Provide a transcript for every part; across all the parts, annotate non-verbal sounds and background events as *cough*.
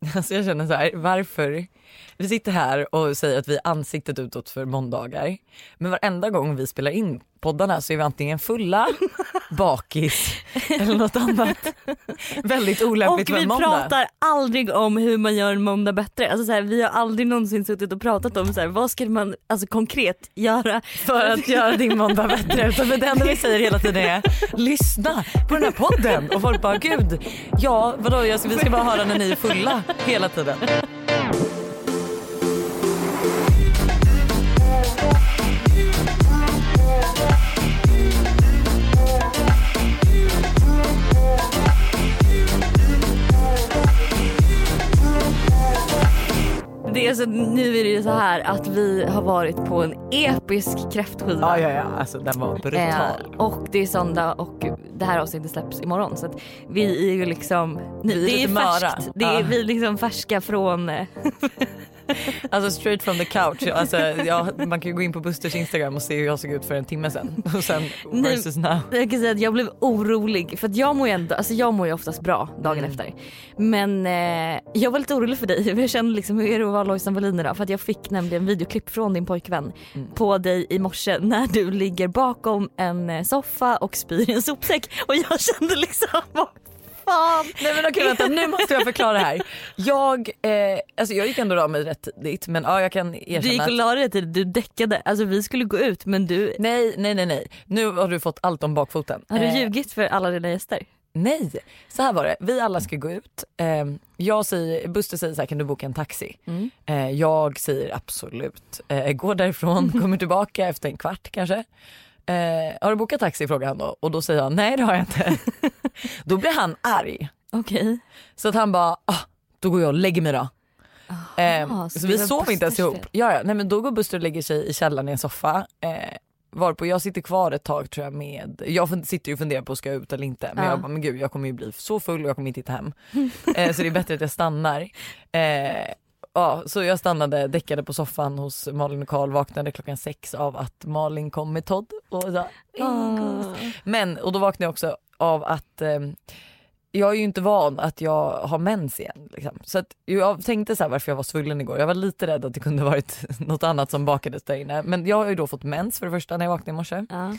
*laughs* Alltså jag känner så här, varför? Vi sitter här och säger att vi är ansiktet utåt för måndagar. Men varenda gång vi spelar in poddarna så är vi antingen fulla, bakis eller något annat. Väldigt olämpligt Och vi pratar aldrig om hur man gör en måndag bättre. Alltså så här, vi har aldrig någonsin suttit och pratat om så här, vad ska man alltså, konkret göra för att göra din måndag bättre. *laughs* Utan det enda vi säger hela tiden är lyssna på den här podden. Och folk bara gud, ja vadå jag ska, vi ska bara höra när ni är fulla hela tiden. Det är så, nu är det ju så här att vi har varit på en episk kräftskiva. Ja ja ja, alltså den var brutal. Eh, och det är söndag och det här avsnittet släpps imorgon så att vi är ju liksom, är det är lite möra. färskt. Det är Ja. vi är liksom färska från *laughs* *laughs* Alltså straight from the couch. Alltså, ja, man kan ju gå in på Busters instagram och se hur jag såg ut för en timme sedan. Och sen Nej. versus now. Jag kan säga att jag blev orolig för att jag mår ju ändå, alltså jag mår ju oftast bra dagen Mm. efter. Men eh, jag var lite orolig för dig jag kände liksom hur är det att vara Lojsan Wallin idag? För att jag fick nämligen videoklipp från din pojkvän Mm. på dig i morse när du ligger bakom en eh, soffa och spyr i en sopsäck och jag kände liksom fan. Nej men okej vänta nu måste jag förklara här. Jag, eh, alltså jag gick ändå la mig rätt tidigt men ja, jag kan Du erkänna gick och la dig till du däckade, alltså vi skulle gå ut men du, Nej nej nej nej. Nu har du fått allt om bakfoten. har du Eh, ljugit för alla dina gäster? Nej, så här var det. Vi alla ska gå ut. Eh, jag säger, Buster säger så här, kan du boka en taxi? Mm. Eh, jag säger absolut. Eh, går därifrån, *laughs* kommer tillbaka efter en kvart kanske. Eh, har du bokat taxi frågar han då och då säger jag nej det har jag inte. *laughs* då blir han arg. Okej. Så att han bara, ah, då går jag och lägger mig då. Eh, så så vi sov inte ens ihop. Ja, ja, nej, men då går Buster och lägger sig i källaren i en soffa. Eh, varpå jag sitter kvar ett tag tror jag med, jag sitter ju och funderar på ska jag ut eller inte. Men Ja. jag bara, men gud jag kommer ju bli så full och jag kommer inte hitta hem. *laughs* eh, så det är bättre att jag stannar. Eh, ja, så jag stannade, däckade på soffan hos Malin och Karl, vaknade klockan sex av att Malin kom med Todd. Och sa, Ah. men, och då vaknade jag också av att eh, jag är ju inte van att jag har mens igen. Liksom. Så att jag tänkte så här varför jag var svullen igår. Jag var lite rädd att det kunde varit *laughs* något annat som bakades där inne. Men jag har ju då fått mens för det första när jag vaknade i morse. Ja.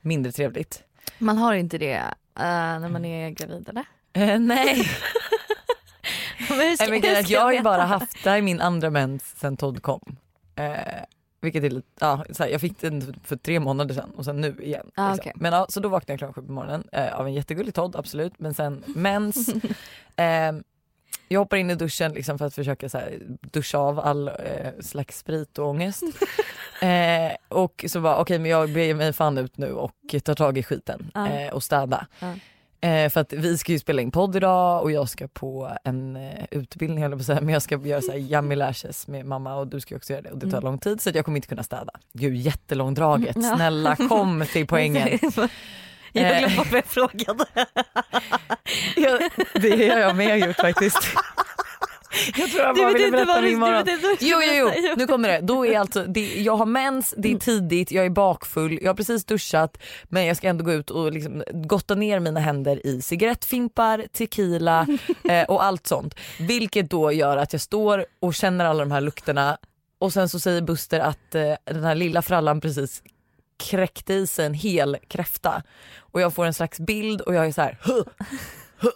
Mindre trevligt. Man har inte det eh, när man är gravid eller? Eh, nej, *laughs* *laughs* Men ska- men jag har ju bara haft, det här är min andra mens sen Todd kom. Eh, vilket är lite, ja, så här, jag fick den för tre månader sedan och sen nu igen. Ah, liksom. okej. Men ja, så då vaknade jag klockan sju på morgonen eh, av en jättegullig Todd absolut men sen mens. *laughs* eh, jag hoppar in i duschen liksom för att försöka så här, duscha av all eh, slags sprit och ångest. *laughs* eh, och så bara okej men jag ber mig fan ut nu och tar tag i skiten Ja. eh, och städa. Ja. Eh, för att vi ska ju spela in podd idag och jag ska på en eh, utbildning höll jag på att säga, men jag ska göra så här *laughs* yummy lashes med mamma och du ska också göra det och det tar Mm. lång tid så jag kommer inte kunna städa. Gud jättelångdraget, Ja. snälla kom till *laughs* poängen. Jag Eh. glömde bort vad jag frågade. Ja, det har jag med gjort *laughs* faktiskt. *laughs* Jag tror jag Du bara vet ville inte berätta vad det du, du imorgon. vet inte vad Jo, jo, jo, nu kommer det. Då är alltså, det, jag har mens, det är tidigt, jag är bakfull, jag har precis duschat men jag ska ändå gå ut och liksom gotta ner mina händer i cigarettfimpar, tequila *laughs* eh, och allt sånt. Vilket då gör att jag står och känner alla de här lukterna och sen så säger Buster att eh, den här lilla frallan precis kräckte i sig en hel kräfta och jag får en slags bild och jag är så här "Huh, huh,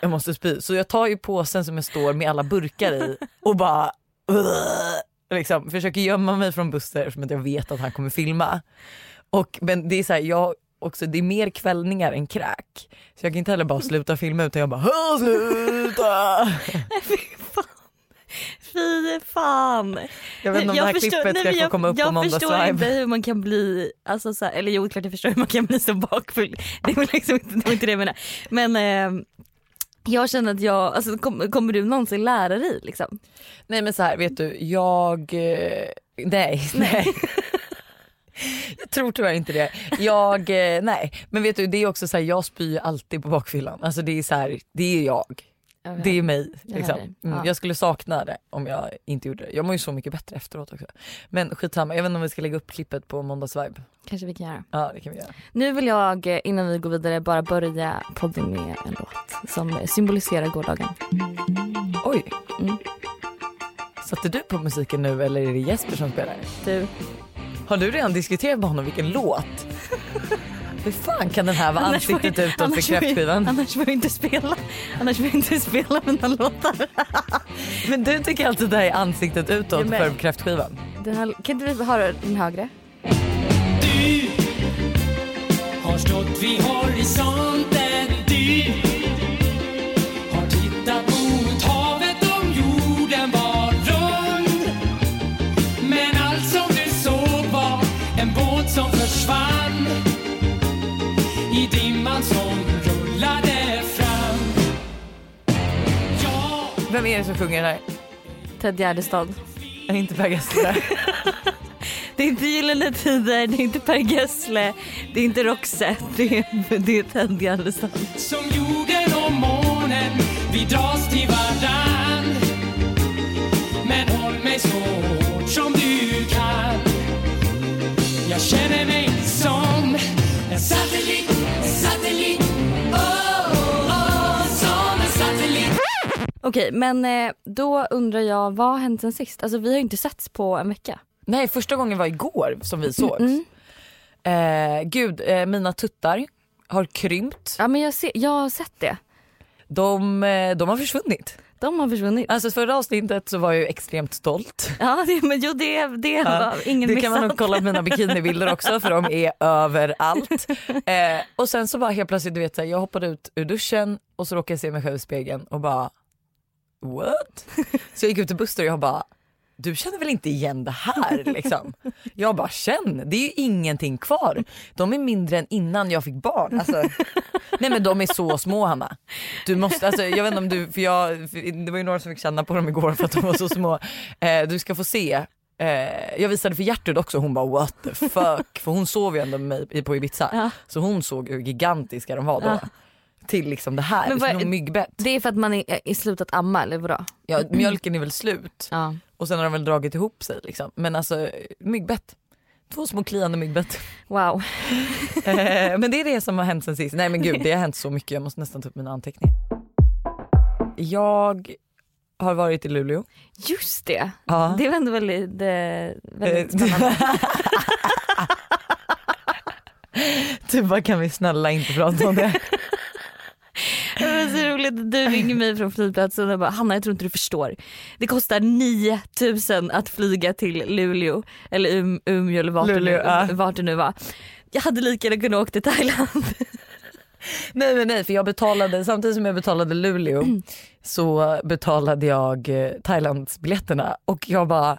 jag måste spy. Så jag tar ju påsen som jag står med alla burkar i och bara liksom, försöker gömma mig från Buster eftersom att jag vet att han kommer filma. Och, men det är så här, jag också, det är mer kvällningar än kräk. Så jag kan inte heller bara sluta filma utan jag bara "Åh, sluta. *laughs* Fy fan. Fy fan. Jag vet inte om det här förstår- klippet nej, ska jag, komma upp på Jag förstår inte hur man kan bli, alltså så här, eller jo klart jag förstår hur man kan bli så bakfull. Det var liksom inte, det var inte det jag menade. Men eh, jag känner att jag, alltså kom, kommer du någonsin lära dig liksom? Nej men så här, vet du, jag, eh, nej, *laughs* nej. Jag tror tyvärr inte det. Jag, eh, nej. Men vet du det är också så här, jag spyr alltid på bakfyllan. Alltså det är så här, det är jag. Jag Det är mig. Jag Liksom. Mm, Ja. Jag skulle sakna det om jag inte gjorde det. Jag mår ju så mycket bättre efteråt också. Men skitsamma, jag vet inte om vi ska lägga upp klippet på måndagsvibe. Kanske vi kan göra. Ja det kan vi göra. Nu vill jag eh, innan vi går vidare bara börja podden med en låt som symboliserar gårdagen. Oj. Mm. Satte du på musiken nu eller är det Jesper som spelar? Du, Har du redan diskuterat med honom vilken låt? *laughs* Hur fan kan den här vara Annars ansiktet utåt för kräftskivan? annars får jag inte spela. Annars får jag inte spela mina låtar. *laughs* Men du tycker alltså det här är ansiktet utåt med. för kräftskivan? Den här, kan inte vi höra den högre? Du har stått vid horisonten Vem är det som sjunger här? Ted Gärdestad. Är inte Per Gessle? *laughs* Det är inte Gyllene Tider, det är inte Per Gessle, det är inte Roxette, det är, det är Ted Gärdestad. som jorden och månen Vi dras till varann Men håll mig så hårt som du kan Jag känner mig som en satellit Okej, men eh, då undrar jag vad har hänt sen sist? Alltså vi har ju inte setts på en vecka. Nej första gången var igår som vi sågs. Mm. Eh, gud, eh, mina tuttar har krympt. Ja men jag, ser, jag har sett det. De, eh, de har försvunnit. De har försvunnit. Alltså förra avsnittet så var jag ju extremt stolt. Ja det, men jo det, det Ja, var ingen det kan man nog kolla på mina bikinibilder också för de är överallt. Eh, och sen så bara helt plötsligt, du vet så här, jag hoppade ut ur duschen och så råkade jag se mig själv i spegeln och bara what? *laughs* Så jag gick ut till Buster och jag bara du känner väl inte igen det här liksom? Jag bara känn, det är ju ingenting kvar. De är mindre än innan jag fick barn. Alltså, *laughs* nej men de är så små Hanna. Du måste, alltså, jag vet inte om du, för jag, för det var ju några som fick känna på dem igår för att de var så små. Eh, du ska få se. Eh, jag visade för Gertrud också, hon bara what the fuck. För hon sov ju ändå med mig på Ibiza. Ja. Så hon såg hur gigantiska de var då. Ja. Till liksom det här, Men som vad- någon myggbett. Det är för att man är i slutet amma eller vadå? Ja, mjölken är väl slut. Ja. Och sen har de väl dragit ihop sig liksom. Men alltså myggbett. Två små kliande myggbett. Wow. *laughs* Eh, men det är det som har hänt sen sist. Nej men gud det har hänt så mycket, jag måste nästan ta upp mina anteckningar. Jag har varit i Luleå. Just det. Ja. Det var ändå väldigt, eh, väldigt Eh, *laughs* spännande. Du bara kan vi snälla inte prata om det. *laughs* Det var så roligt, du ringer mig från flygplatsen och bara Hanna jag tror inte du förstår. Det kostar 9000 att flyga till Luleå eller um, Umeå eller vart, Luleå, det nu, vart det nu var. Jag hade lika gärna kunnat åka till Thailand. Nej men nej för jag betalade, samtidigt som jag betalade Luleå *clears throat* så betalade jag eh, Thailandsbiljetterna och jag bara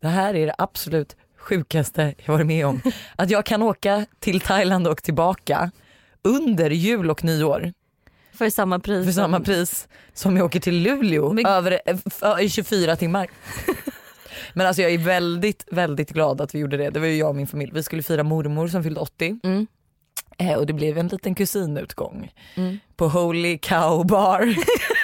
det här är det absolut sjukaste jag varit med om. *laughs* Att jag kan åka till Thailand och tillbaka under jul och nyår För samma pris. för samma pris som jag åker till Luleå Men- över eh, i 24 timmar. *laughs* Men alltså jag är väldigt väldigt glad att vi gjorde det. Det var ju jag och min familj. Vi skulle fira mormor som fyllde 80 Mm. eh, och det blev en liten kusinutgång Mm. på Holy Cow Bar. *laughs*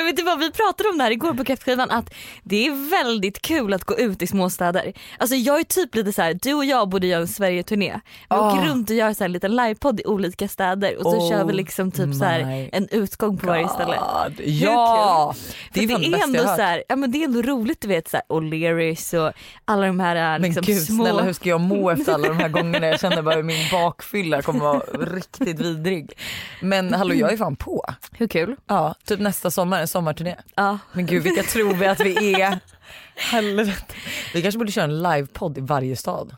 Men vet du vad, vi pratade om det här igår på kräftskivan att det är väldigt kul att gå ut i småstäder. Alltså jag är typ lite så här, du och jag borde göra en Sverige-turné. Vi Ah. åker runt och gör så här en liten livepodd i olika städer och så Oh kör vi liksom typ så här en utgång på varje ställe. God, Ja! Det, är fan det det är ändå så här, ja men det är ändå roligt du vet så här O'Learys och alla de här Men liksom gud små. snälla hur ska jag må *laughs* efter alla de här gångerna? Jag känner bara hur min bakfylla kommer vara riktigt vidrig. Men hallå jag är fan på. Hur kul? Ja, typ nästa sommar, sommarturné. Ja. Men gud vilka tror vi att vi är? *laughs* Helvete. Vi kanske borde köra en livepodd i varje stad.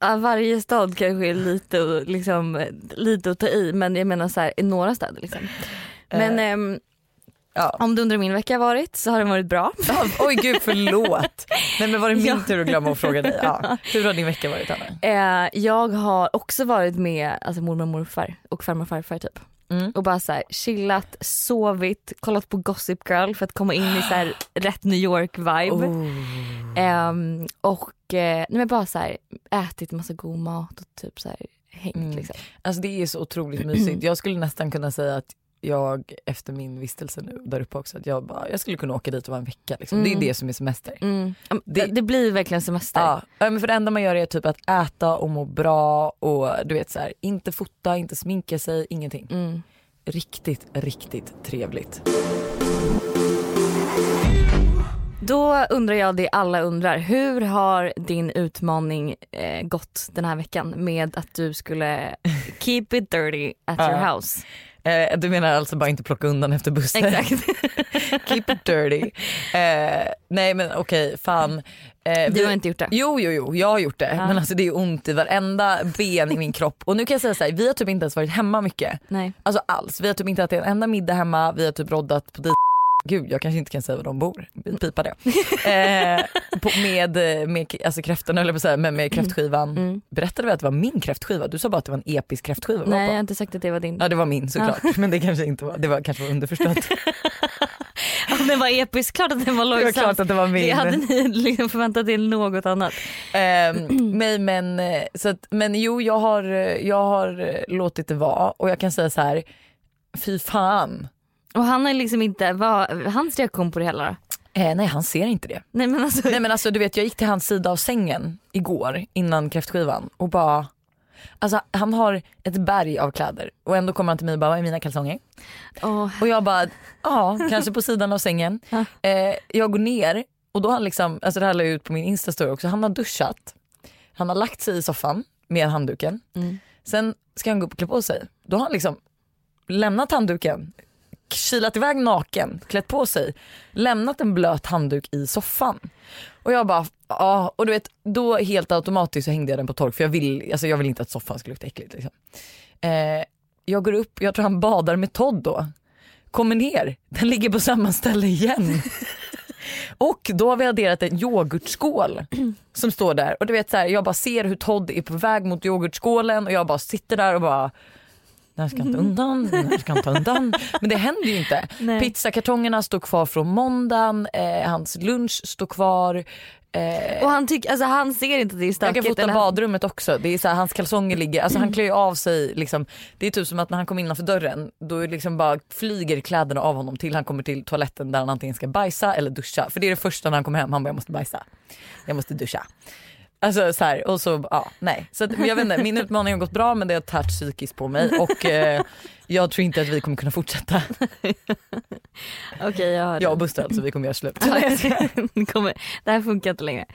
Ja, Varje stad kanske är lite, liksom, lite att ta i men jag menar så här, i några städer liksom. Men Eh, ehm, Ja. om du undrar hur min vecka har varit så har den varit bra. Ja, oj gud förlåt. Nej men var det min Ja. tur att glömma att fråga dig? Ja. Hur har din vecka varit Anna? Eh, jag har också varit med alltså, mormor och morfar och farmor och farfar typ. Mm. Och bara så här, chillat, sovit, kollat på Gossip Girl för att komma in i så här, *gasps* rätt New York vibe. Oh. Ehm, och eh, nej, men bara så här, ätit massa god mat och typ så här, hängt Mm. liksom. Alltså det är så otroligt mysigt. Jag skulle nästan kunna säga att jag efter min vistelse nu där uppe också att jag bara, jag skulle kunna åka dit och vara en vecka liksom. Det är Mm. det som är semester. Mm. Det- Det, blir verkligen semester. Ja, men för det enda man gör är typ att äta och må bra och du vet så här, inte fota, inte sminka sig, ingenting. Mm. Riktigt, riktigt trevligt. Då undrar jag det alla undrar. Hur har din utmaning eh, gått den här veckan med att du skulle keep it dirty at your house? Eh, du menar alltså bara inte plocka undan efter bussen? Exakt. *laughs* Keep it dirty. Eh, nej men okej, fan. Eh, Du har inte gjort det? Jo, jo, jo, jag har gjort det. Ja. Men alltså det är ont i varenda ben i min kropp. Och nu kan jag säga så här, vi har typ inte ens varit hemma mycket. Nej. Alltså alls. Vi har typ inte ätit en enda middag hemma, vi har typ roddat på dit Gud jag kanske inte kan säga var de bor, pipa det. *laughs* Eh, på, med med alltså kräftorna eller på så här, men med kräftskivan. Mm. Berättade vi att det var min kräftskiva? Du sa bara att det var en episk kräftskiva Nej jag har inte sagt att det var din. Ja det var min såklart men det kanske inte var, det var kanske var underförstått. *laughs* Den var episk, klart att den var Det var lojsam. klart att det var min. Det hade ni liksom förväntat er något annat. Ehm, *clears throat* nej men, eh, så att, men jo jag har, eh, jag har eh, låtit det vara och jag kan säga så här, fy fan. Och han har liksom inte, vad, hans reaktion på det hela då? Eh, nej han ser inte det. Nej men alltså, Nej men alltså du vet jag gick till hans sida av sängen igår innan kräftskivan och bara Alltså han har ett berg av kläder och ändå kommer han till mig och bara vad är mina kalsonger? åh, Och jag bara ja kanske på sidan av sängen. *laughs* Eh, jag går ner och då har han liksom, alltså det här la jag ut på min instastory också, han har duschat. Han har lagt sig i soffan med handduken. Mm. Sen ska han gå upp och klä på sig. Då har han liksom lämnat handduken, kilat iväg naken, klätt på sig, lämnat en blöt handduk i soffan. Och jag bara, ja och du vet då helt automatiskt så hängde jag den på tork för jag vill, alltså jag vill inte att soffan ska lukta äckligt. Liksom. Eh, jag går upp, jag tror han badar med Todd då. Kommer ner, den ligger på samma ställe igen. *laughs* Och då har vi adderat en yoghurtskål som står där och du vet så här, jag bara ser hur Todd är på väg mot yoghurtskålen och jag bara sitter där och bara den här ska inte undan, den här ska inte undan. Men det händer ju inte. *laughs* Nej. Pizzakartongerna står kvar från måndagen, eh, hans lunch står kvar. Eh, och han, tycker, alltså, han ser inte att det är jag stökigt. kan fota badrummet också. Det är så här, hans kalsonger ligger, alltså han klär ju av sig liksom. Det är typ som att när han kommer innanför dörren då liksom bara flyger kläderna av honom till han kommer till toaletten där han antingen ska bajsa eller duscha. För det är det första när han kommer hem, han bara jag måste bajsa. Jag måste duscha. Alltså så här, och så, ja nej. Så att, jag vet inte, min *laughs* utmaning har gått bra men det har tärt psykiskt på mig och eh, jag tror inte att vi kommer kunna fortsätta. *laughs* Okej jag hör Jag och Buster alltså, vi kommer göra slut. *laughs* det, här funkar inte längre.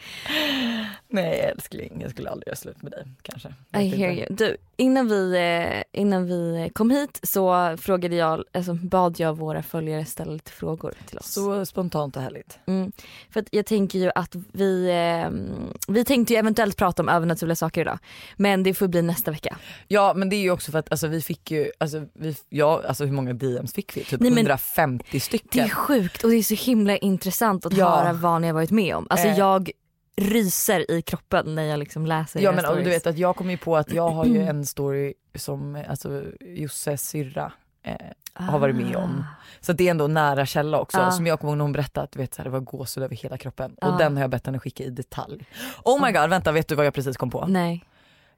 Nej älskling, jag skulle aldrig göra slut med dig kanske. I hear you. Du, innan, vi, eh, innan vi kom hit så frågade jag, alltså, bad jag våra följare ställa lite frågor till oss. Så spontant och härligt. Mm. För att jag tänker ju att vi, eh, vi tänkte ju eventuellt prata om övernaturliga saker idag. Men det får bli nästa vecka. Ja men det är ju också för att alltså, vi fick ju, alltså, vi, ja, alltså hur många DMs fick vi? Typ Nej, men 150 Det stycken. är sjukt och det är så himla intressant att Ja. höra vad ni har varit med om. Alltså Eh. jag ryser i kroppen när jag liksom läser Ja era men och du vet att jag kom ju på att jag har ju *clears throat* en story som alltså, Josses syrra eh, har varit med om. Så det är ändå nära källa också. Ah. Som jag kommer ihåg när hon berättade att vet, så här, det var gåshud över hela kroppen. Och Ah. den har jag bett henne skicka i detalj. Oh my god, vänta vet du vad jag precis kom på? Nej.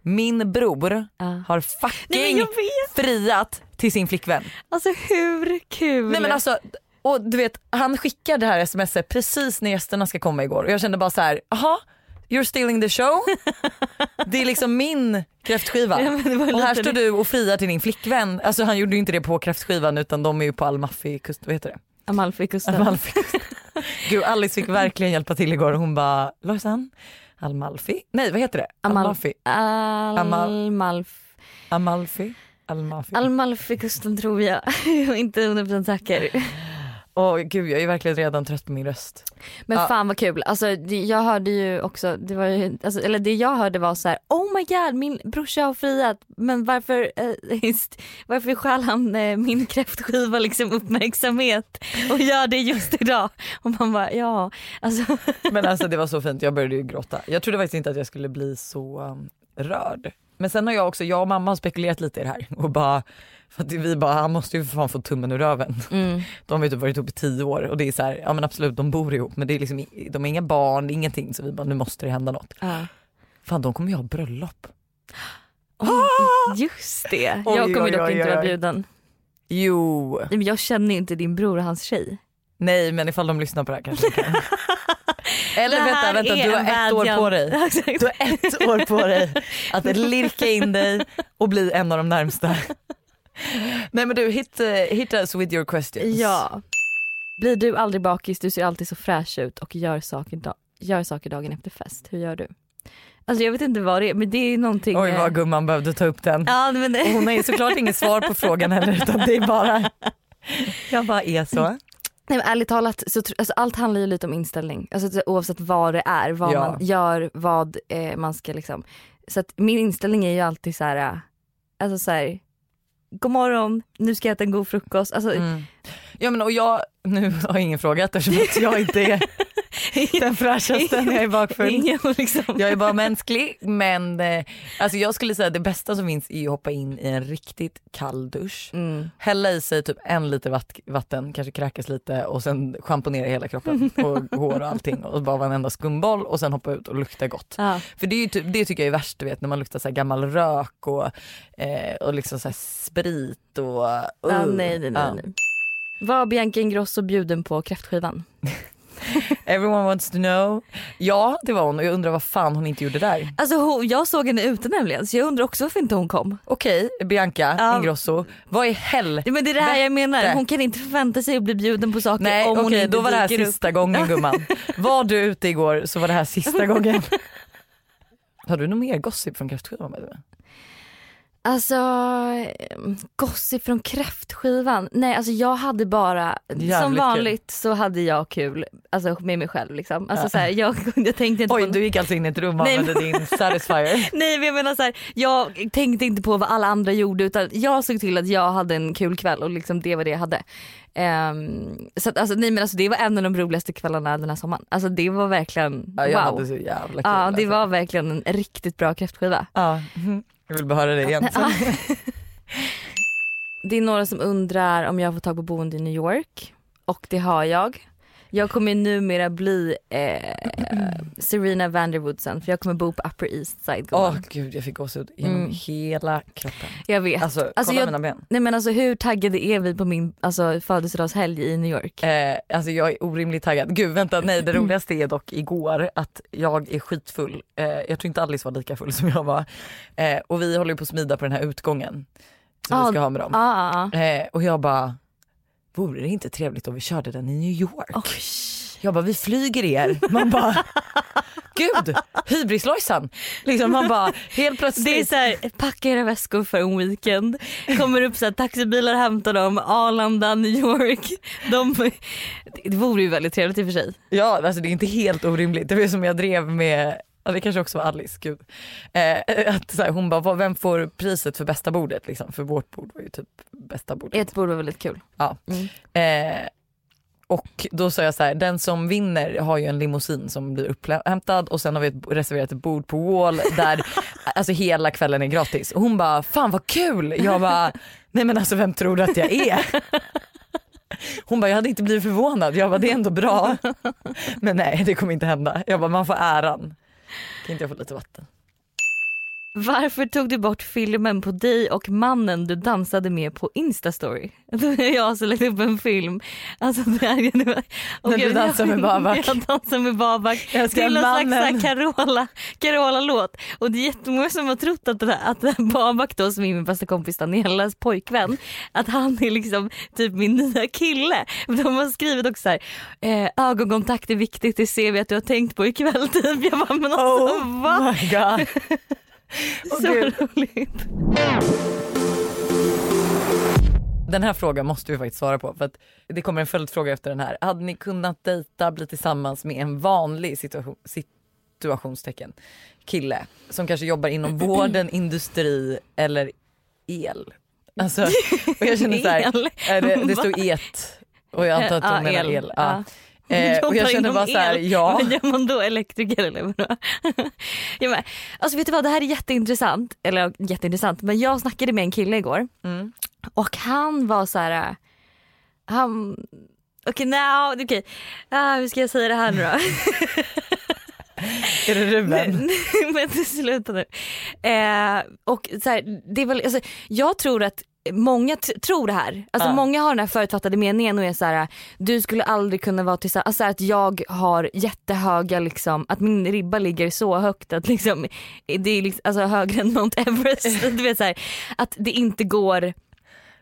Min bror Ja. har Nej fucking vet! friat till sin flickvän. Alltså hur kul? Nej men alltså, och du vet han skickar det här smset precis när gästerna ska komma igår och jag kände bara så här, aha, you're stealing the show. *laughs* det är liksom min kräftskiva. Ja, och här står du och friar till din flickvän. Alltså han gjorde ju inte det på kräftskivan utan de är ju på Almafi kust, vad heter det? Amalfikusten. Amalfi kust. *laughs* Gud Alice fick verkligen hjälpa till igår och hon bara, Lojsan, Almalfi? Nej vad heter det? Amal- Amalfi? Amalfi? Almafi? Almalfikusten tror jag. *laughs* jag är inte 100% säker. Åh gud jag är verkligen redan trött på min röst. Men Ja. fan vad kul. Alltså, det, jag hörde ju också, det var ju, alltså, eller det jag hörde var så här: oh my god min brorsa har friat men varför, eh, *laughs* just, varför stjäl han eh, min kräftskiva liksom uppmärksamhet och gör det just idag? Och man bara ja, alltså *laughs* Men alltså det var så fint, jag började ju gråta. Jag trodde faktiskt inte att jag skulle bli så um, rörd. Men sen har jag också, jag och mamma har spekulerat lite i det här och bara, för att vi bara, han måste ju för fan få tummen ur röven. mm. *laughs* De har ju typ varit ihop i tio år och det är så här, ja men absolut de bor ihop men det är liksom, de har inga barn, det är ingenting så vi bara nu måste det hända något. ja. Fan de kommer ju ha bröllop. *gasps* Oj, *gasps* just det. Oj, jag kommer oj, dock oj, inte vara bjuden. Jo, Nej, men jag känner ju inte din bror och hans tjej. nej men ifall de lyssnar på det här kanske kan. *laughs* Eller vänta, vänta du har ett år på dig. *laughs* Du har ett år på dig att lirka in dig och bli en av de närmsta. Nej men du, hit, uh, hit us with your questions. Ja. Blir du aldrig bakis, du ser alltid så fräsch ut och gör saker, gör saker dagen efter fest. Hur gör du? Alltså jag vet inte vad det är men det är någonting. Oj eh, vad gumman behövde ta upp den. Ja men det, hon har ju såklart inget svar på frågan heller utan det är bara, *laughs* jag bara är så. nej, men ärligt talat så alltså, allt handlar ju lite om inställning. Alltså så oavsett vad det är, vad Ja. man gör, vad eh, man ska liksom. Så att min inställning är ju alltid så här, eh, alltså så här, god morgon, nu ska jag äta en god frukost. Alltså, Mm. Ja men och jag, nu har jag ingen frågat eftersom jag inte är den *laughs* fräschaste när jag är bakfull. ingen liksom. Jag är bara mänsklig men eh, alltså jag skulle säga att det bästa som finns är att hoppa in i en riktigt kall dusch. Mm. Hälla i sig typ en liter vatt- vatten, kanske kräkas lite och sen schamponera hela kroppen *laughs* och hår och allting och bara vara en enda skumboll och sen hoppa ut och lukta gott. Ja. För det, är ju typ, det tycker jag är värst du vet när man luktar så gammal rök och, eh, och liksom så sprit och... Uh. nej, nej, nej, Ja. nej. Var Bianca Ingrosso bjuden på kräftskivan? *laughs* *laughs* Everyone wants to know. Ja det var hon och jag undrar vad fan hon inte gjorde där. Alltså hon, jag såg henne ute nämligen så jag undrar också varför inte hon kom. Okej Bianca Ja. Ingrosso, vad i. Ja, men det är det här jag menar, hon kan inte förvänta sig att bli bjuden på saker Nej om hon okej inte då var det här dyker upp. sista gången gumman. *laughs* Var du ute igår så var det här sista gången. *laughs* Har du något mer gossip från kräftskivan? Alltså eh, gossip från kräftskivan. Nej alltså jag hade bara, Jävligt som kul. vanligt så hade jag kul alltså med mig själv liksom. Alltså Ja. så här, jag, *laughs* jag tänkte inte Oj på du gick alltså in i ett rum och Nej, använde din satisfier. *laughs* Nej men jag menar så här, jag tänkte inte på vad alla andra gjorde utan jag såg till att jag hade en kul kväll och liksom det var det jag hade. Ehm, så att, alltså, nej men alltså det var en av de roligaste kvällarna den här sommaren. Alltså det var verkligen Ja, jag wow. kul. Ja det alltså. var verkligen en riktigt bra kräftskiva. Ja, mhm jag vill bara höra det igen. *laughs* Ja. Det är några som undrar om jag får tag på boende i New York och det har jag. Jag kommer numera bli eh, Serena Vanderwoodsen för jag kommer bo på Upper East Side. Åh gumman. gud jag fick gåshud genom Mm. hela kroppen. jag vet. Alltså, Alltså, kolla jag- mina ben. Nej men alltså hur taggade är vi på min alltså, födelsedagshelg i New York? Eh, alltså jag är orimligt taggad. Gud vänta nej det *laughs* roligaste är dock igår att jag är skitfull. Eh, jag tror inte Alice var lika full som jag var. Eh, och vi håller ju på att smida på den här utgången som Ah, vi ska ha med dem. Ah, ah, och jag bara, vore det inte trevligt om vi körde den i New York? Oj. Jag bara, vi flyger er. Man bara, gud, hybrislojsan. Liksom man bara, helt plötsligt. Det är så här, packa era väskor för en weekend, kommer upp så här, taxibilar hämtar dem, Arlanda, New York. De, det vore ju väldigt trevligt i och för sig. Ja alltså det är inte helt orimligt. Det var som jag drev med, ja, det kanske också var Alice, gud. Eh, att så här, hon bara, "Vad- vem får priset för bästa bordet? Liksom? För vårt bord var ju typ bästa bordet. Ett bord var väldigt kul. Ja. Mm. Eh, och då sa jag så här, den som vinner har ju en limousin som blir upphämtad och sen har vi ett, reserverat ett bord på Wall där *laughs* alltså hela kvällen är gratis. Och hon bara, fan vad kul! Jag bara, nej men alltså vem tror du att jag är? *laughs* Hon bara, jag hade inte blivit förvånad. Jag bara, det är ändå bra. *laughs* Men nej det kommer inte hända. Jag bara, man får äran. Kan inte jag få lite vatten? Varför tog du bort filmen på dig och mannen du dansade med på Instastory? *laughs* Då är jag lagt upp en film. Alltså det här, och När du *laughs* jag- dansar med Babak. Jag dansar med Babak Jag ska till någon slags Carola, Carola-låt. Och det är jättemånga som har trott att, det här, att det här Babak då som är min bästa kompis Danielas pojkvän, att han är liksom typ min nya kille. De har skrivit också så här, eh, ögonkontakt är viktigt, det ser vi att du har tänkt på ikväll *laughs* typ. Jag bara men alltså va? Oh my god. Åh, Så Gud. roligt. Den här frågan måste vi faktiskt svara på för att det kommer en följdfråga efter den här. Hade ni kunnat dejta, bli tillsammans med en vanlig situation, situationstecken kille som kanske jobbar inom *clears throat* vården, industri eller el? Alltså, och *clears throat* jag känner så här, det, det *laughs* stod et och jag antar att hon menar el. el. Ja. Eh, och jag känner bara så här, el. ja. Vad gör man då? Elektriker eller vadå? *laughs* ja, men, alltså vet du vad, det här är jätteintressant. Eller jätteintressant, men jag snackade med en kille igår Mm. och han var så här. äh, Han, okej okay, okej, ah, hur ska jag säga det här nu då? *laughs* Är *laughs* det Ruben? men sluta nu. Eh, och så här, det är väl, alltså, jag tror att många tror det här. Alltså Ja. många har den här förutfattade meningen och är så här: du skulle aldrig kunna vara tillsammans, alltså att jag har jättehöga liksom, att min ribba ligger så högt att liksom, det är liksom, alltså högre än Mount Everest. *laughs* du vet så här, att det inte går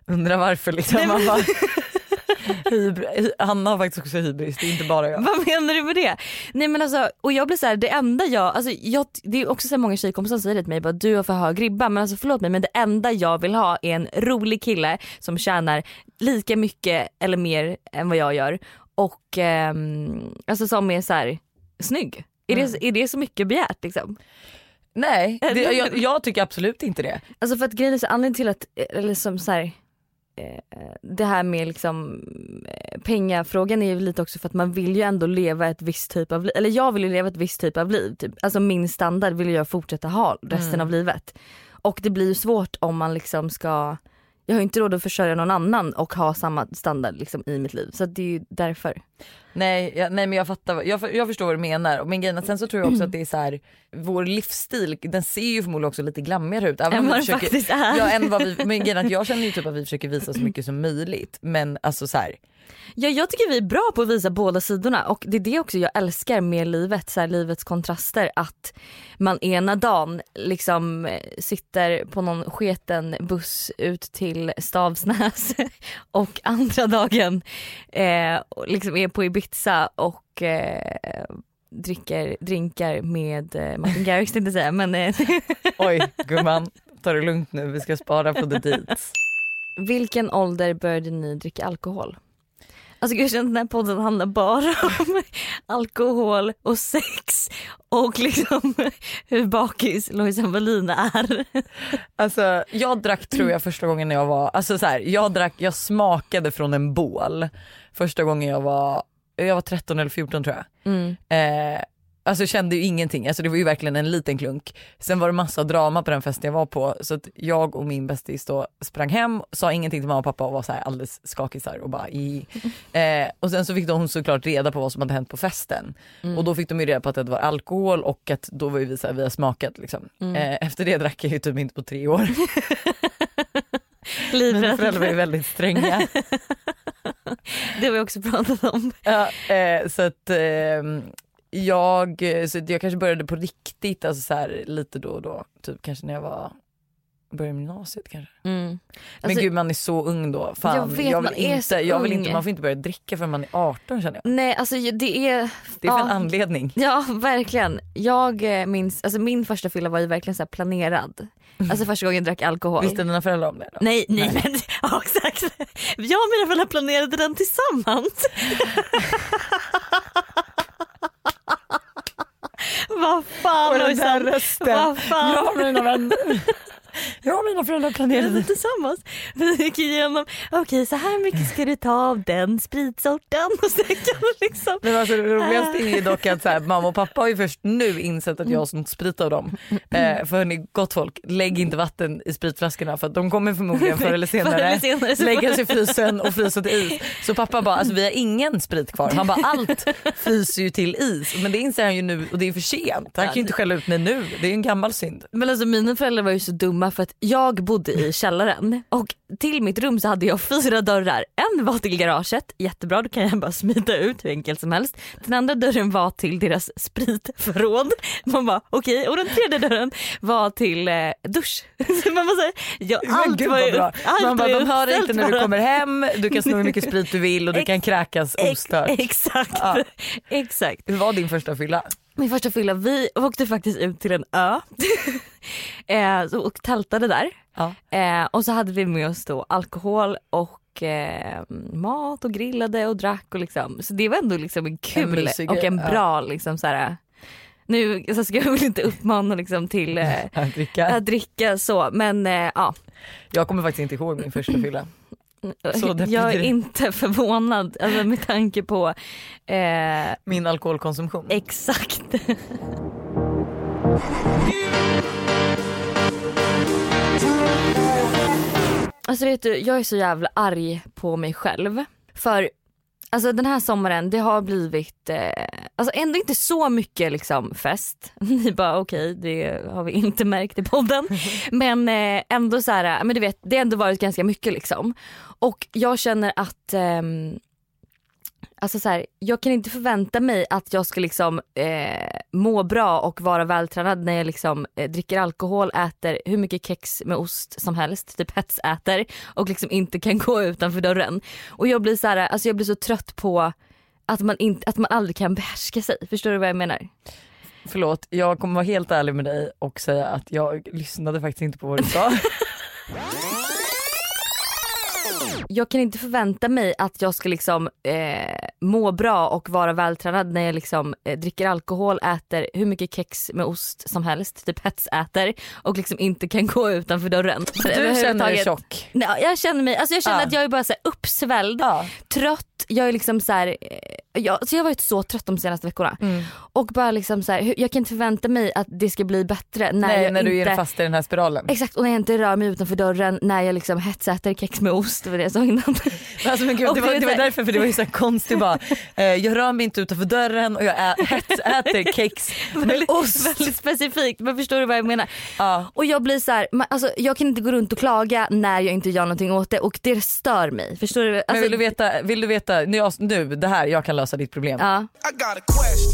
Undrar varför liksom. Man bara, hybri- Hanna har faktiskt också hybris, det är inte bara jag. Vad menar du med det? Nej men alltså, och jag blir så här, det enda jag, alltså jag, det är också så många tjejkompisar som säger det till mig, bara, du har för hög ribba men alltså förlåt mig men det enda jag vill ha är en rolig kille som tjänar lika mycket eller mer än vad jag gör och ehm, alltså som är så här, snygg. Är, det, är det så mycket begärt liksom? Nej, det, jag, jag tycker absolut inte det. Alltså för att grejen är så anledningen till att, eller som så här, eh, det här med liksom eh, pengafrågan är ju lite också för att man vill ju ändå leva ett visst typ av liv, eller jag vill ju leva ett visst typ av liv. Typ. Alltså min standard vill jag fortsätta ha resten Mm. av livet. Och det blir ju svårt om man liksom ska, jag har inte råd att försörja någon annan och ha samma standard liksom i mitt liv. Så det är ju därför. Nej, jag, nej men jag fattar, jag, jag förstår vad du menar. Men grejen sen så tror jag också att det är så här, vår livsstil den ser ju förmodligen också lite glammigare ut. Även Än vad försöker, faktiskt är. Ja, än vad vi, men grejen att jag känner ju typ att vi försöker visa så mycket som möjligt. Men alltså så här, Ja, jag tycker vi är bra på att visa båda sidorna och det är det också jag älskar med livet, så här, livets kontraster. Att man ena dagen liksom eh, sitter på någon sketen buss ut till Stavsnäs *laughs* och andra dagen eh, liksom är på Ibiza och eh, dricker drinkar med eh, Martin Garrix tänkte jag säga men eh, *laughs* oj gumman ta det lugnt nu vi ska spara på the deets. vilken ålder började ni dricka alkohol? Alltså jag känner att den här podden handlar bara *laughs* om alkohol och sex och liksom *laughs* hur bakis Lojsan Wallin är. Alltså jag drack tror jag första gången jag var, alltså så här, jag drack, jag smakade från en bål första gången jag var, jag var 13 eller 14 tror jag. Mm. Eh, alltså kände ju ingenting, alltså det var ju verkligen en liten klunk. Sen var det massa drama på den festen jag var på så att jag och min bästis då sprang hem, sa ingenting till mamma och pappa och var så här alldeles skakisar och bara i. *laughs* Eh, och sen så fick de såklart reda på vad som hade hänt på festen och då fick de ju reda på att det var alkohol och att då var ju vi så här, vi har smakat liksom. Eh, efter det drack jag ju typ inte på tre år. *laughs* Mina föräldrar är väldigt stränga. *laughs* Det har vi också pratat om. Ja, eh, så att ehm, jag, så jag kanske började på riktigt, alltså så här, lite då och då. Typ kanske när jag var började gymnasiet kanske. Mm. Men Alltså, gud man är så ung då. Fan, Jag vet, vill man är så inte, jag vill inte, man får inte börja dricka förrän man är 18 känner jag. Nej alltså det är, Det är för en Ja. anledning. ja verkligen. Jag eh, minns, alltså min första fylla var ju verkligen så planerad. Alltså *laughs* första gången jag drack alkohol. Visste dina föräldrar om det då? Nej, nej, men *laughs* ja, exakt. Jag och mina föräldrar planerade den tillsammans. *laughs* Vad fan Och den där rösten. Vad fan. Jag och mina vänner. Jag och mina föräldrar planerade. tillsammans. Vi gick igenom, okej så här mycket ska du ta av den spritsorten och sen kan man liksom Men alltså det roligaste är ju dock att så här, mamma och pappa har ju först nu insett att jag har snott sprit av dem. Eh, för hörni, gott folk, lägg inte vatten i spritflaskorna för att de kommer förmodligen förr eller *laughs* Förr senare, eller senare så- läggas i frysen och frysa till is. Så pappa bara, alltså vi har ingen sprit kvar. Han bara, allt fryser ju till is. Men det inser han ju nu och det är för sent. Han kan ju inte skälla ut mig nu, det är ju en gammal synd. Men alltså mina föräldrar var ju så dumma för att jag bodde i *laughs* källaren och till mitt rum så hade jag fyra dörrar. En var till garaget, jättebra då kan jag bara smita ut hur enkelt som helst. Den andra dörren var till deras spritförråd. Man bara okej och den tredje dörren var till eh, dusch. *laughs* Man bara, ja, allt gud var ju bra. allt Man bara, de hör inte när du kommer hem, du kan sno hur mycket sprit du vill och du *laughs* kan kräkas ostört. Ex- Exakt, Ja. exakt. Hur var din första fylla? Min första fylla, vi åkte faktiskt ut till en ö *laughs* eh, så, och tältade där. Ja. Eh, och så hade vi med oss då alkohol och eh, mat och grillade och drack och liksom. Så det var ändå liksom en kul mysig och grej, en ja. bra liksom så här. Nu så ska jag väl inte uppmana liksom till *laughs* eh, Att dricka. att dricka så men ja. Jag kommer faktiskt inte ihåg min första fylla. *laughs* Jag är inte förvånad alltså, med tanke på eh, Min alkoholkonsumtion. exakt. Alltså vet du, jag är så jävla arg på mig själv. För alltså den här sommaren, det har blivit, eh, alltså ändå inte så mycket liksom fest. *laughs* Ni bara okej det har vi inte märkt i podden. *laughs* Men eh, ändå så här, men du vet det har ändå varit ganska mycket liksom. Och jag känner att ehm, Alltså så här, jag kan inte förvänta mig att jag ska liksom eh, må bra och vara vältränad när jag liksom eh, dricker alkohol, äter hur mycket kex med ost som helst, typ hetsäter och liksom inte kan *laughs* gå utanför dörren. Och jag blir så här, alltså jag blir så trött på att man, inte, att man aldrig kan behärska sig. Förstår du vad jag menar? Förlåt, jag kommer vara helt ärlig med dig och säga att jag lyssnade faktiskt inte på vad du sa. *laughs* *laughs* Jag kan inte förvänta mig att jag ska liksom eh, må bra och vara vältränad när jag liksom eh, dricker alkohol, äter hur mycket kex med ost som helst, typ hetsäter och liksom inte kan gå utanför dörren. Du känner dig tjock. Nej, jag känner mig, alltså jag känner Ja. att jag är bara så här uppsvälld, Ja. trött, jag är liksom så här, eh, jag, så jag har varit så trött de senaste veckorna. Mm. Och bara liksom så här, jag kan inte förvänta mig att det ska bli bättre när Nej jag när du inte är fast i den här spiralen. Exakt och när jag inte rör mig utanför dörren, när jag liksom hetsäter kex med ost, det var det jag sa innan. Alltså, men gud, *laughs* Och det, var, det var därför för det var ju så konstigt bara. Eh, jag rör mig inte utanför dörren och jag ä, hetsäter kex *laughs* med väldigt, ost. väldigt specifikt men förstår du vad jag menar? Ja. Och jag blir så här, man- alltså, jag kan inte gå runt och klaga när jag inte gör någonting åt det och det stör mig. Förstår du? Men Alltså, vill du veta, vill du veta nu, nu det här, jag kan lösa ditt problem. Ja, I got a question.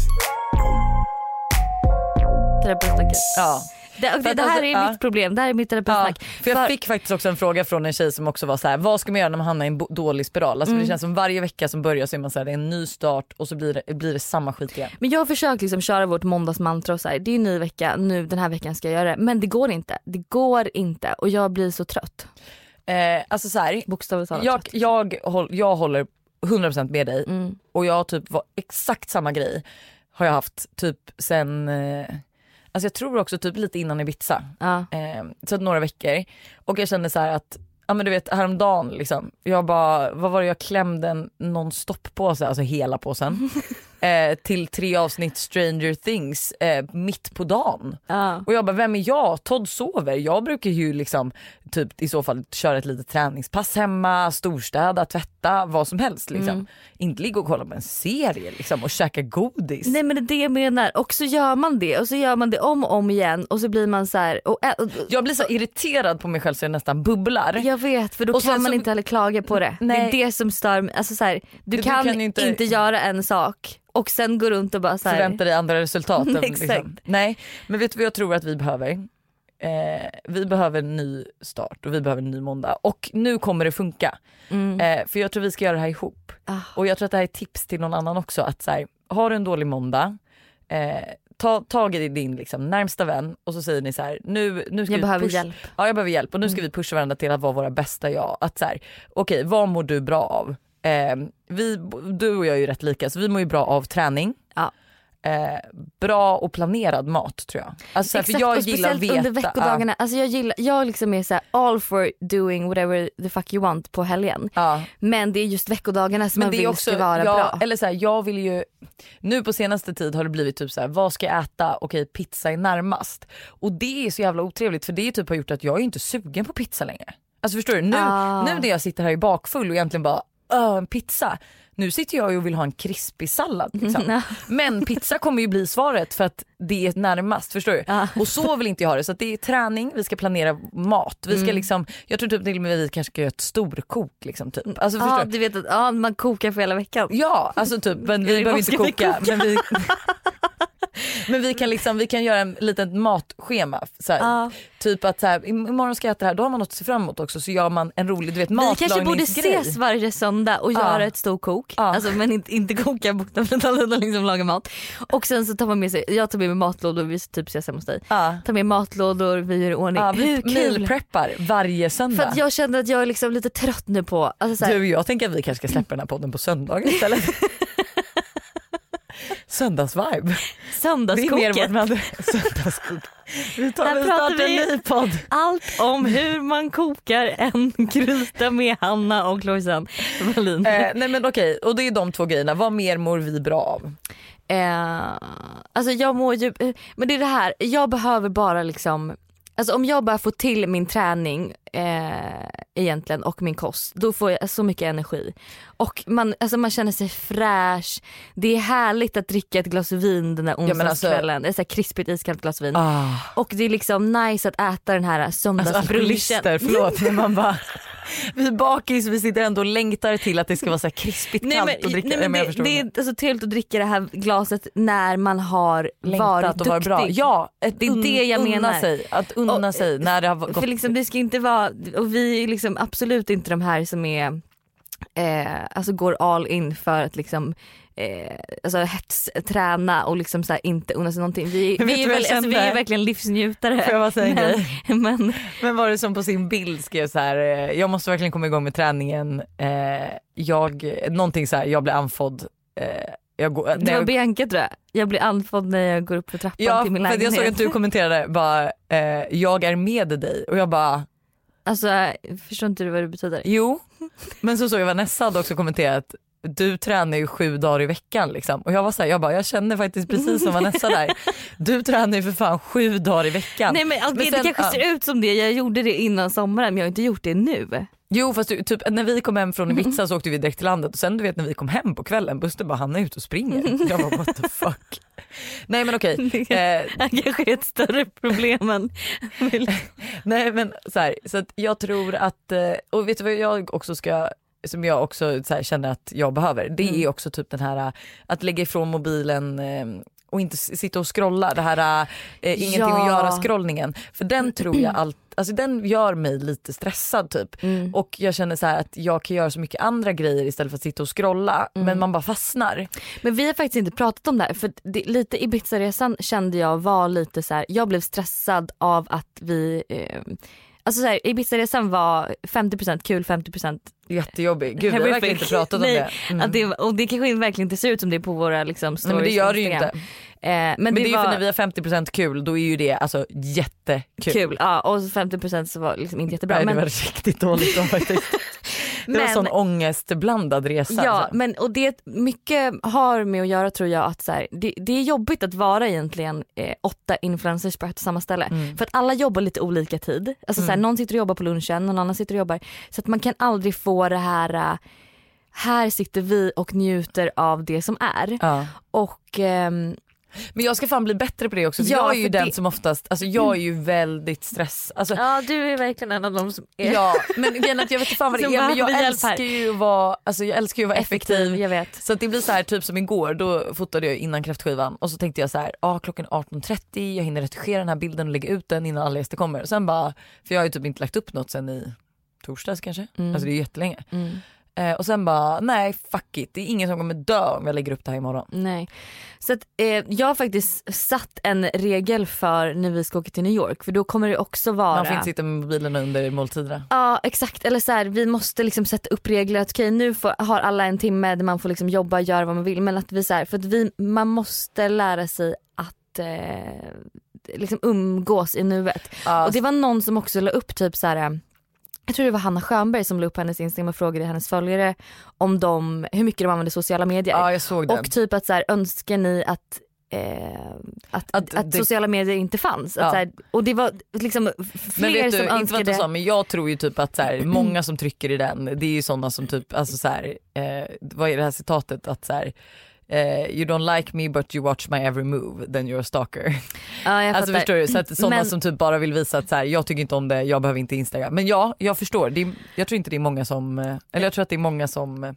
terapeutsnacket. Ja. Det, För det, det här alltså, är ja. mitt problem, det här är mitt Ja, för jag fick faktiskt också en fråga från en tjej som också var så här: vad ska man göra när man hamnar i en dålig spiral? Alltså Mm. Det känns som varje vecka som börjar så är man så här, det är en ny start och så blir det, blir det samma skit igen. Men jag har försökt liksom köra vårt måndagsmantra och så här, det är en ny vecka, nu den här veckan ska jag göra det. Men det går inte, det går inte och jag blir så trött. Eh, alltså så här, Bokstavligt talat jag, jag, håll, jag håller 100% med dig Mm. och jag typ var exakt samma grej har jag haft typ sen, eh, alltså jag tror också typ lite innan Ibiza. Ja. Eh, så några veckor. Och jag kände så här att, ja men du vet häromdagen liksom, jag bara, vad var det jag klämde en non-stop-påse, alltså hela påsen. *laughs* eh, till tre avsnitt Stranger Things eh, mitt på dagen. Ja. Och jag bara, vem är jag? Todd sover. Jag brukar ju liksom typ i så fall köra ett litet träningspass hemma, storstäda, tvätta, vad som helst liksom. Mm. Inte ligga och kolla på en serie liksom och käka godis. Nej men det är det jag menar och så gör man det och så gör man det om och om igen och så blir man så här, och, och, Jag blir så irriterad på mig själv så jag nästan bubblar. Jag vet för då Och kan man så- inte heller klaga på det. Nej. Det är det som stör mig. Alltså så här, du, Du kan, kan inte... inte- göra en sak och sen gå runt och bara så här, förvänta dig andra resultat. än *laughs* Exakt. Liksom. Nej men vet du vad jag tror att vi behöver? Eh, vi behöver en ny start och vi behöver en ny måndag och nu kommer det funka. mm, Eh, för jag tror vi ska göra det här ihop. ah, Och jag tror att det här är tips till någon annan också att så här, har du en dålig måndag, eh, ta tag i din liksom, närmsta vän och så säger ni så här, nu, nu ska jag vi behöver push- hjälp. Ja jag behöver hjälp och nu ska Mm. vi pusha varandra till att vara våra bästa jag. Att så här, okej vad mår du bra av? Eh, vi, du och jag är ju rätt lika så vi mår ju bra av träning. Ja. Eh, bra och planerad mat tror jag. Alltså, så här, för Exakt, jag och gillar speciellt veta. under veckodagarna. Alltså jag, gillar, jag liksom är så här, all for doing whatever the fuck you want på helgen. Ja. Men det är just veckodagarna som Men man vill också, ska vara ja, bra. Eller så här, jag vill ju, nu på senaste tid har det blivit typ så här, vad ska jag äta? Okej pizza är närmast. Och det är så jävla otrevligt för det typ har gjort att jag är inte sugen på pizza längre. Alltså förstår du? Nu, Ah. nu när jag sitter här i bakfull och egentligen bara, "Öh, en pizza. Nu sitter jag och vill ha en krispig sallad. *laughs* Liksom. Men pizza kommer ju bli svaret för att det är närmast. Förstår du? Och så vill inte jag ha det. Så det är träning, vi ska planera mat. Vi ska Mm. liksom, jag tror typ till och med vi kanske ska göra ett storkok. Liksom, typ. Alltså, Ja, du? du vet att ja, man kokar för hela veckan. Ja, alltså typ, men vi behöver inte koka. koka. Men vi, *laughs* men vi kan liksom, vi kan göra en litet matschema. Så här, Ja. Typ att så här, imorgon ska jag äta det här, då har man något att se fram emot också. Så gör man en rolig du vet, Vi kanske borde matlagningsgrej. ses varje söndag och göra ett storkok. Ja. Alltså, men inte, inte koka bokstavligt talat utan liksom laga mat. Och sen så tar man med sig, jag tar med mig matlådor, vi typ ses hemma hos dig. Tar med matlådor, vi gör i ordning. Ja, Hur kul? mealpreppar varje För söndag. att jag känner att jag är liksom lite trött nu på, alltså så här, Du, jag tänker att vi kanske ska släppa den här podden på söndagar istället. *laughs* Söndagsvibe. *laughs* Det är söndagskoket. mer *laughs* Söndagskok. Vi tar Där vi pratar startar en vi- ny podd. Allt om hur man kokar en gryta med Hanna och Lojsan Wallin. Eh, nej men okej, och det är de två grejerna. Vad mer mår vi bra av? Eh, alltså jag mår ju, eh, men det är det här, jag behöver bara liksom Alltså om jag bara får till min träning eh, egentligen och min kost, då får jag så mycket energi. Och man, alltså man känner sig fräsch, det är härligt att dricka ett glas vin den där alltså- onsdagskvällen, ett så här krispigt iskallt glas vin. Ah. Och det är liksom nice att äta den här Alltså söndagsbrunchen. alkoholister, förlåt men *laughs* man bara vi är bakis vi sitter ändå och längtar till att det ska vara så här krispigt Nej, kallt men, och dricka. nej, men det, förstår det är alltså trevligt att dricka det här glaset när man har du varit längtat och varit duktig. bra. Ja, Det är un- det jag unna menar. Sig, att unna Och, sig när det har gått. För liksom, det ska inte vara, och vi är liksom absolut inte de här som är, eh, alltså går all in för att liksom Eh, alltså hetsträna och liksom så inte unna sig någonting. Vi, *laughs* vi, är, väl, alltså, vi är verkligen livsnjutare. Får jag bara säga en men, *laughs* men Men var det som på sin bild skrev så här, eh, jag måste verkligen komma igång med träningen. Eh, jag, någonting så här, jag blir andfådd. Eh, jag går, det när var jag, Bianca tror jag. Jag blir andfådd när jag går upp för trappan ja, till min lägenhet. jag såg att du kommenterade bara, eh, jag är med dig och jag bara, Alltså förstår inte du vad det betyder? jo. Men så såg jag Vanessa hade också kommenterat, du tränar ju sju dagar i veckan liksom. Och jag var så här, jag bara, jag känner faktiskt precis som Vanessa där. *laughs* Du tränar ju för fan sju dagar i veckan. Nej men, alltså, Men det, sen- det kanske ser ut som det, jag gjorde det innan sommaren men jag har inte gjort det nu. Jo fast du, typ, när vi kom hem från Ibiza så åkte vi direkt till landet och sen du vet när vi kom hem på kvällen Buster bara han är ute och springer. *laughs* Jag bara what the fuck. Nej men okej. *laughs* Eh, Det kanske är ett större problem än nej men så här, så att jag tror att, eh, och vet du vad jag också ska som jag också så här, känner att jag behöver, det Mm. är också typ den här att lägga ifrån mobilen eh, och inte sitta och scrolla, det här eh, ingenting Ja. att göra scrollningen. För den tror jag allt, alltså den gör mig lite stressad typ. Mm. Och jag känner så här att jag kan göra så mycket andra grejer istället för att sitta och scrolla Mm. men man bara fastnar. Men vi har faktiskt inte pratat om det här för det, lite Ibiza-resan kände jag var lite så här, jag blev stressad av att vi eh, Alltså så här, Ibiza-resan var 50% kul, 50% Jättejobbig. Gud vi har verkligen inte pratat om *laughs* det. Mm. att det. Och det kanske verkligen inte ser ut som det på våra liksom, stories Nej, men det gör det ju inte. Eh, men, Men, det, det, är ju för när vi har 50% kul då är ju det alltså jättekul. kul. Ja, och 50% så var liksom inte jättebra. Nej, men, det var riktigt dåligt då faktiskt. *laughs* Det var Men- sån ångestblandad resa. Ja alltså. men och det mycket har med att göra tror jag att så här, det, det är jobbigt att vara egentligen eh, åtta influencers på ett och samma ställe. Mm. För att alla jobbar lite olika tid. Alltså så här, någon sitter och jobbar på lunchen, någon annan sitter och jobbar. Så att man kan aldrig få det här, eh, här sitter vi och njuter av det som är. Ja. Och ehm, Men jag ska fan bli bättre på det också. Ja, jag är ju den det- som oftast, alltså jag är ju väldigt stress. Alltså, ja du är verkligen en av dem som är Ja men att jag vet inte fan vad det är men jag älskar ju att vara, alltså jag älskar ju att vara effektiv. Jag vet. Så det blir så här typ som igår, då fotade jag innan kräftskivan och så tänkte jag så här, ah, klockan 18.30, jag hinner retuschera den här bilden och lägga ut den innan alla gäster kommer. Sen bara, för jag har ju typ inte lagt upp något sen i torsdags kanske, Mm. alltså det är ju jättelänge. Mm. Eh, och sen bara, nej fuck it, det är ingen som kommer dö om jag lägger upp det här imorgon. Nej. Så att, eh, jag har faktiskt satt en regel för när vi ska åka till New York för då kommer det också vara Man får inte sitta med mobilen under måltiderna. Ja exakt, eller så här, vi måste liksom sätta upp regler att okej nu får, har alla en timme där man får liksom jobba och göra vad man vill men att vi så här, för att vi, man måste lära sig att eh, liksom umgås i nuet. Ja, Och det var någon som också la upp typ så här. Jag tror det var Hanna Schönberg som la upp hennes Instagram och frågade hennes följare om de, hur mycket de använder sociala medier. ja jag såg den. och typ att så här, önskar ni att Eh, att, Att att, det- sociala medier inte fanns. Ja. här, och det var liksom fler men vet du, som inte vad önskade. du sa men jag tror ju typ att så här, *clears throat* många som trycker i den, det är ju sådana som typ, alltså så här, eh, vad är det här citatet att så här, eh, you don't like me but you watch my every move then you're a stalker. ja, jag *laughs* Alltså förstår du, så att sådana Men- som typ bara vill visa att så här, jag tycker inte om det, jag behöver inte Instagram. Men ja, jag förstår, det är, jag tror inte det är många som, eh, eller jag tror att det är många som, eh,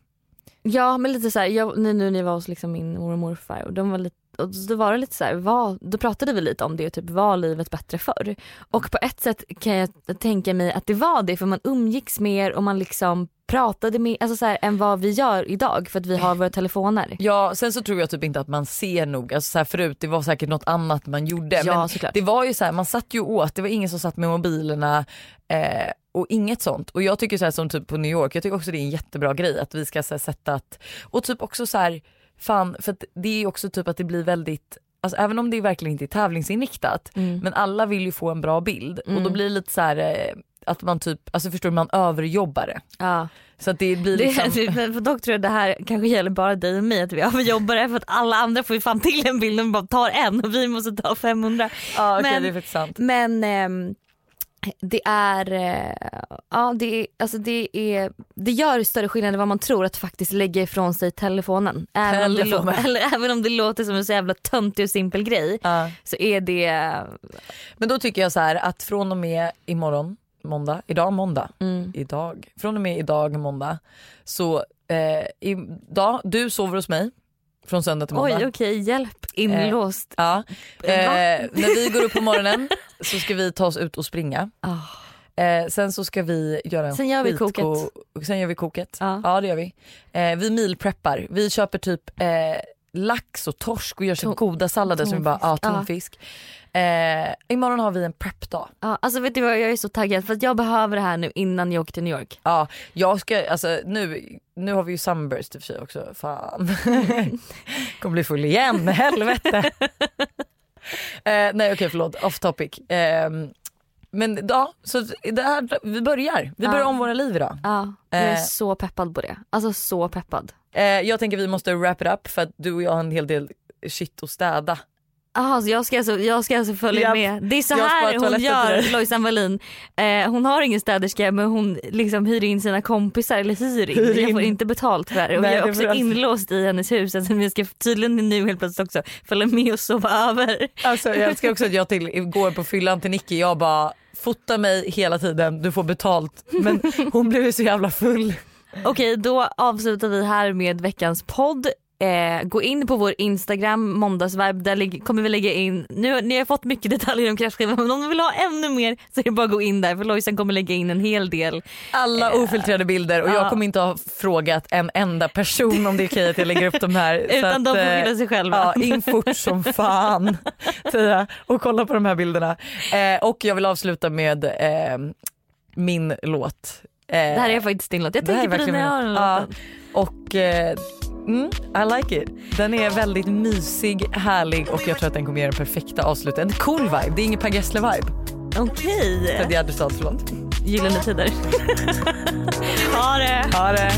Ja men lite såhär, jag, nu, när jag var hos liksom min mor och morfar och de var lite och då var det lite såhär, då pratade vi lite om det, typ var livet bättre förr? Och på ett sätt kan jag tänka mig att det var det för man umgicks mer och man liksom pratade mer, alltså såhär, än vad vi gör idag för att vi har våra telefoner. ja sen så tror jag typ inte att man ser nog, alltså så här, förut det var säkert något annat man gjorde. Ja men såklart. Det var ju så här, man satt ju åt, det var ingen som satt med mobilerna eh, och inget sånt. Och jag tycker så här som typ på New York, jag tycker också det är en jättebra grej att vi ska så här, sätta att, och typ också så här, fan för att det är också typ att det blir väldigt Alltså även om det verkligen inte är tävlingsinriktat Mm. men alla vill ju få en bra bild och då Mm. blir det lite så här eh, att man typ, alltså förstår du, man överjobbar det. Ja. Så att det blir liksom, Det, för dock tror jag det här kanske gäller bara dig och mig att vi överjobbar det för att alla andra får ju fan till en bild och bara tar en och vi måste ta 500. ja okej men- det är faktiskt sant. Men ehm, Det är, eh, ja det är, alltså det är, det gör större skillnad än vad man tror att faktiskt lägga ifrån sig telefonen. Även, om det, Telefonen. lå- *laughs* eller, även om det låter som en så jävla töntig och simpel grej Ja. så är det, Men då tycker jag så här att från och med imorgon, måndag, idag måndag, mm, idag, från och med idag måndag så eh, idag, du sover hos mig från söndag till måndag. oj okej hjälp inlåst. Ja. Va? Eh, när vi går upp på morgonen *laughs* så ska vi ta oss ut och springa. Ah. Eh, sen så ska vi göra en Sen gör vi skitgo- Sen gör vi koket. Ja. Ja det gör vi. Eh, vi mealpreppar. Vi köper typ eh, lax och torsk och gör så goda sallader som vi bara, ja tonfisk. Ja. Eh, imorgon har vi en prepdag. Ja, alltså vet du vad jag är så taggad för att jag behöver det här nu innan jag åker till New York. Ja, jag ska, alltså nu, nu har vi ju Sunburst i och för sig också, fan. *laughs* Kommer bli full igen, helvete. *laughs* eh, nej okej förlåt, off topic. Eh, men ja, så det här, vi börjar. Vi börjar Ja. om våra liv idag. Ja, jag är Eh. så peppad på det. Alltså så peppad. Eh, jag tänker vi måste wrap it up för att du och jag har en hel del shit att städa. Aha, så jag, ska alltså, jag ska alltså följa Japp. med. Det är så Jag här hon gör. Lojsan Wallin. Eh, hon har ingen städerska men hon liksom hyr in sina kompisar eller hyr in. Hyr Jag får in. inte betalt för det här. Och Nej, jag är också jag- inlåst i hennes hus. Alltså, jag ska tydligen nu helt plötsligt också följa med och sova över. Alltså, jag älskar också att jag till, igår på fyllan till Nicky, jag bara fota mig hela tiden, du får betalt. Men *laughs* hon blev ju så jävla full. Okej då avslutar vi här med veckans podd. Eh, gå in på vår Instagram måndagsvibe, där kommer vi lägga in, nu ni har fått mycket detaljer om kräftskivan men om ni vill ha ännu mer så är det bara att gå in där för Lojsan kommer lägga in en hel del. Alla ofiltrerade bilder och jag ja. kommer inte ha frågat en enda person om det är okej att jag lägger upp de här. *laughs* Utan de får eh, skylla sig själva. Ja, in fort som *laughs* fan Tia, och kolla på de här bilderna. Eh, och jag vill avsluta med eh, min låt. Eh, Det här är faktiskt din låt. Jag tänker på dig när jag har den låten. låt. Och eh, Mm, I like it. Den är väldigt mysig, härlig och jag tror att den kommer ge den perfekta avslutet. En cool vibe, det är ingen Per Gessle-vibe. Okej. Okay. så långt. Gyllene tider. *laughs* ha det. Ha det.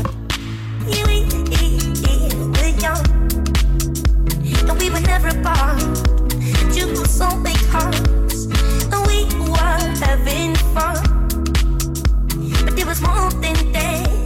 was more than that